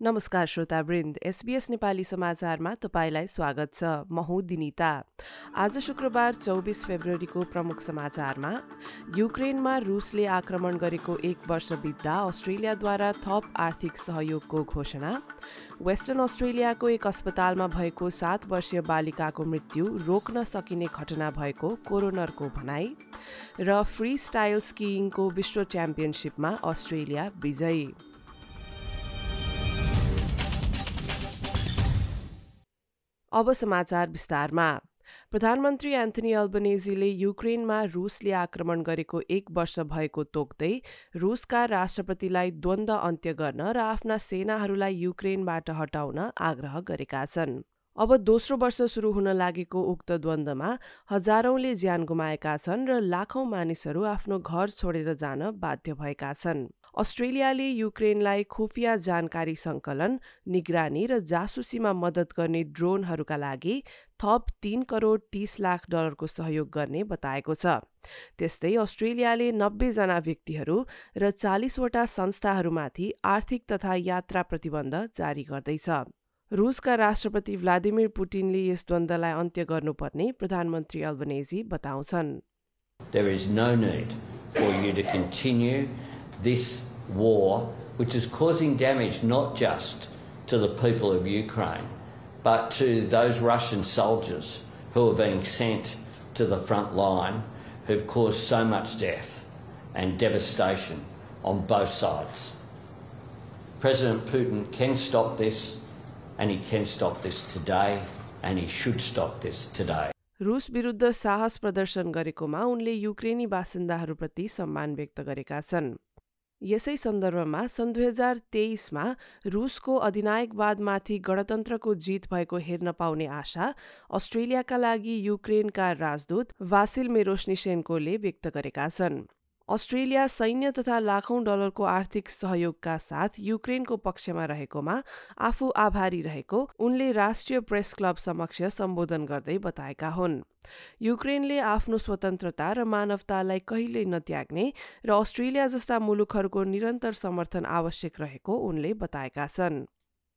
नमस्कार श्रोतावृन्द एसबीएस नेपाली समाचारमा तपाईँलाई स्वागत छ। म हुँ दिनिता। आज शुक्रबार चौबिस फेब्रुअरीको प्रमुख समाचारमा युक्रेनमा रुसले आक्रमण गरेको एक वर्ष बित्दा अस्ट्रेलियाद्वारा थप आर्थिक सहयोगको घोषणा। वेस्टर्न अस्ट्रेलियाको एक अस्पतालमा भएको सात वर्षीय बालिकाको मृत्यु रोक्न सकिने घटना भएको कोरोनरको भनाई र फ्री स्टाइल स्किइङको विश्व च्याम्पियनसिपमा अस्ट्रेलिया विजयी। अब समाचार विस्तारमा। प्रधानमन्त्री एन्थनी अल्बनेजीले युक्रेनमा रुसले आक्रमण गरेको एक वर्ष भएको तोक्दै रुसका राष्ट्रपतिलाई द्वन्द अन्त्य गर्न र आफ्ना सेनाहरूलाई युक्रेनबाट हटाउन आग्रह गरेका छन्। अब दोस्रो वर्ष सुरु हुन लागेको उक्त द्वन्द्वमा हजारौंले ज्यान गुमाएका छन् र लाखौं मानिसहरू आफ्नो घर छोडेर जान बाध्य भएका छन्। अस्ट्रेलियाले युक्रेनलाई खुफिया जानकारी संकलन निगरानी र जासुसीमा मद्दत गर्ने ड्रोनहरूका लागि थप तीन करोड तीस लाख डलरको सहयोग गर्ने बताएको छ। त्यस्तै अस्ट्रेलियाले नब्बेजना व्यक्तिहरू र चालिसवटा संस्थाहरूमाथि आर्थिक तथा यात्रा प्रतिबन्ध जारी गर्दैछ। रुसका राष्ट्रपति भ्लादिमिर पुटिनले यस द्वन्द्वलाई अन्त्य गर्नुपर्ने प्रधानमन्त्री अल्बनेजी बताउँछन् There is no need for you to continue this war, which is causing damage not just to the people of Ukraine, but to those Russian soldiers who are being sent to the front line, who've caused so much death and devastation on both sides. President Putin can stop this And he can stop this today, and he should stop this today. रुस विरुद्ध साहस प्रदर्शन गरेकोमा उनले युक्रेनी बासिन्दाहरूप्रति सम्मान व्यक्त गरेका छन् यसै सन्दर्भमा सन् दुई हजार तेइसमा रुसको अधिनायकवादमाथि गणतन्त्रको जित भएको हेर्न पाउने आशा अस्ट्रेलियाका लागि युक्रेनका राजदूत वासिल मेरोस्निसेन्कोले व्यक्त गरेका छन् अस्ट्रेलिया सैन्य तथा लाखौं डलरको आर्थिक सहयोगका साथ युक्रेनको पक्षमा रहेकोमा आफू आभारी रहेको उनले राष्ट्रिय प्रेस क्लब समक्ष सम्बोधन गर्दै बताएका हुन् युक्रेनले आफ्नो स्वतन्त्रता र मानवतालाई कहिल्यै नत्याग्ने र अस्ट्रेलिया जस्ता मुलुकहरूको निरन्तर समर्थन आवश्यक रहेको उनले बताएका छन्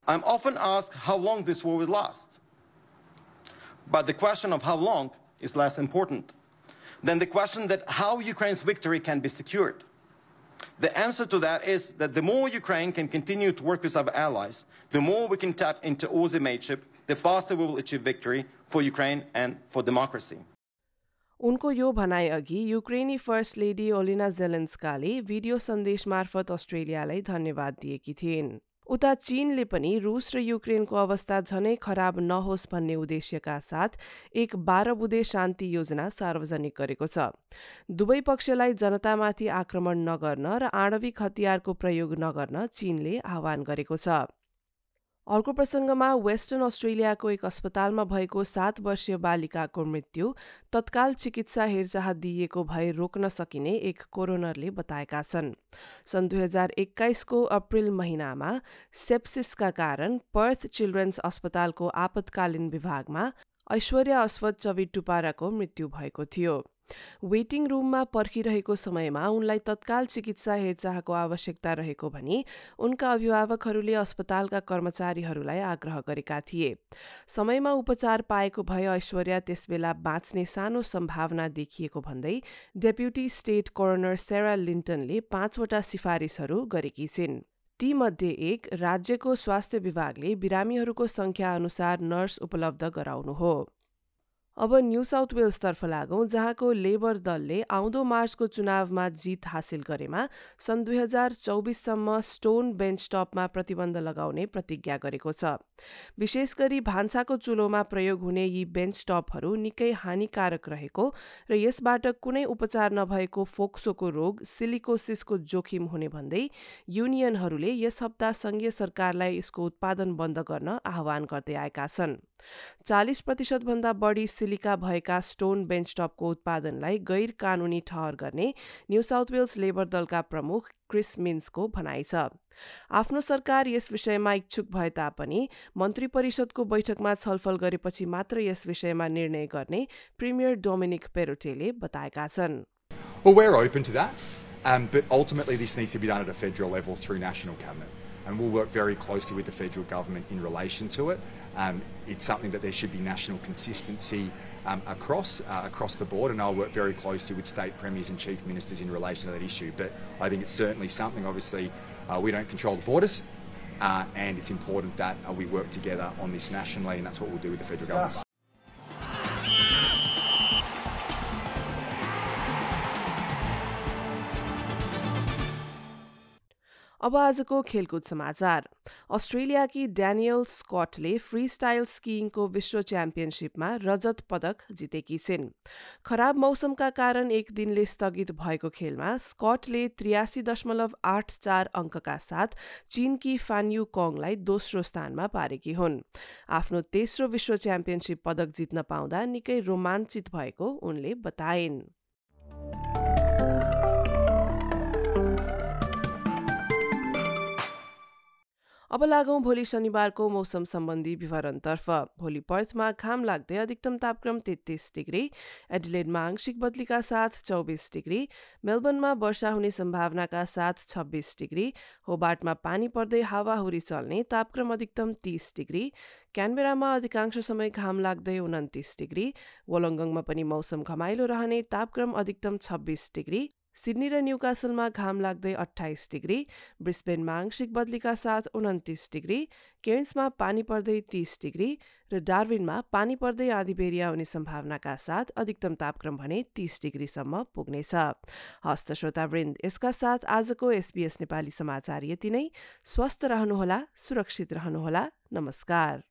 I'm often asked how long this war will last. But the question of how long is less important. then the question that how Ukraine's victory can be secured. The answer to that is that the more Ukraine can continue to work with our allies, the more we can tap into OZE mateship, the faster we will achieve victory for Ukraine and for democracy. उनको यो भनाइ अघि युक्रेनी first lady Olena जेलेन्स्काले video सन्देश मार्फत अस्ट्रेलियालाई धन्यवाद दिएकी थिइन् उता चीनले पनि रुस र युक्रेनको अवस्था झनै खराब नहोस् भन्ने उद्देश्यका साथ एक बाह्र बुधे शान्ति योजना सार्वजनिक गरेको छ। दुवै पक्षलाई जनतामाथि आक्रमण नगर्न र आणविक हतियारको प्रयोग नगर्न चीनले आह्वान गरेको छ। अर्को प्रसङ्गमा वेस्टर्न अस्ट्रेलियाको एक अस्पतालमा भएको सात वर्षीय बालिकाको मृत्यु तत्काल चिकित्सा हेरचाह दिइएको भए रोक्न सकिने एक कोरोनरले बताएका छन्। सन् दुई हजार एक्काइसको अप्रिल महिनामा सेप्सिसका कारण पर्थ चिल्ड्रेन्स अस्पतालको आपतकालीन विभागमा ऐश्वर्या अस्वत चविटुपाराको मृत्यु भएको थियो। वेटिङ रुममा पर्खिरहेको समयमा उनलाई तत्काल चिकित्सा हेरचाहको आवश्यकता रहेको भनी उनका अभिभावकहरूले अस्पतालका कर्मचारीहरूलाई आग्रह गरेका थिए। समयमा उपचार पाएको भए ऐश्वर्या त्यसबेला बाँच्ने सानो सम्भावना देखिएको भन्दै डेप्युटी स्टेट कोरोनर सेरा लिन्टनले पाँचवटा सिफारिसहरू गरेकी छिन्। तीमध्ये एक राज्यको स्वास्थ्य विभागले बिरामीहरूको संख्या अनुसार नर्स उपलब्ध गराउनु हो। अब न्यू साउथ वेल्सतर्फ लागौं जहाँको लेबर दलले आउँदो मार्चको चुनावमा जित हासिल गरेमा सन् दुई हजार चौबिससम्म स्टोन बेन्च टपमा प्रतिबन्ध लगाउने प्रतिज्ञा गरेको छ। विशेष गरी भान्साको चुलोमा प्रयोग हुने यी बेन्च टपहरू निकै हानिकारक रहेको र यसबाट कुनै उपचार नभएको फोक्सोको रोग सिलिकोसिसको जोखिम हुने भन्दै युनियनहरूले यस हप्ता संघीय सरकारलाई यसको उत्पादन बन्द गर्न आह्वान गर्दै आएका छन्। चालिस प्रतिशतभन्दा बढी सिलिका भएका स्टोन बेन्चटपको उत्पादनलाई गैर कानुनी ठहर गर्ने न्यू साउथ वेल्स लेबर दलका प्रमुख क्रिस मिन्सको भनाइ छ आफ्नो सरकार यस विषयमा इच्छुक भए तापनि मन्त्री परिषदको बैठकमा छलफल गरेपछि मात्र यस विषयमा निर्णय गर्ने प्रिमियर डोमिनिक पेरोटेले बताएका छन् um, but ultimately this needs to be done at a federal level through national cabinet. And we'll work very closely with the federal government in relation to it. Um, it's something that there should be national consistency um, across uh, across the board, and I'll work very closely with state premiers and chief ministers in relation to that issue. But I think it's certainly something. Obviously, uh, we don't control the borders, uh, and it's important that uh, we work together on this nationally, and that's what we'll do with the federal government. अब आजको खेलकुद समाचार। अस्ट्रेलियाकी Danielle स्कटले freestyle स्किइङको विश्व च्याम्पियनसिपमा रजत पदक जितेकी छिन्। खराब मौसमका कारण एक दिनले स्थगित भएको खेलमा स्कटले त्रियासी दशमलव आठ चार अङ्कका साथ चीनकी फान्यु कङलाई दोस्रो स्थानमा पारेकी हुन्। आफ्नो तेस्रो विश्व च्याम्पियनसिप पदक जित्न पाउँदा निकै रोमाञ्चित भएको उनले बताइन्। अब लागौं भोलि शनिबारको मौसम सम्बन्धी विवरणतर्फ। भोलि पर्थमा घाम लाग्दै अधिकतम तापक्रम तेत्तिस डिग्री एडिलेडमा आंशिक बदलीका साथ चौबिस डिग्री मेलबर्नमा वर्षा हुने सम्भावनाका साथ छब्बिस डिग्री होबार्टमा पानी पर्दै हावाहुरी चल्ने तापक्रम अधिकतम तीस डिग्री क्यानबेरामा अधिकांश समय घाम लाग्दै उन्तिस डिग्री वोलङ्गङमा पनि मौसम घमाइलो रहने तापक्रम अधिकतम छब्बिस डिग्री सिडनी र न्युकासलमा घाम लाग्दै अठाइस डिग्री ब्रिस्बेनमा आंशिक बदलीका साथ उन्तिस डिग्री केन्समा पानी पर्दै तीस डिग्री र डार्विनमा पानी पर्दै आधिबेरिया हुने सम्भावनाका साथ अधिकतम तापक्रम भने तीस डिग्रीसम्म पुग्नेछ। हस्त श्रोतावृन्द यसका साथ आजको एसबीएस नेपाली समाचार यति नै। स्वस्थ रहनुहोला सुरक्षित रहनुहोला। नमस्कार।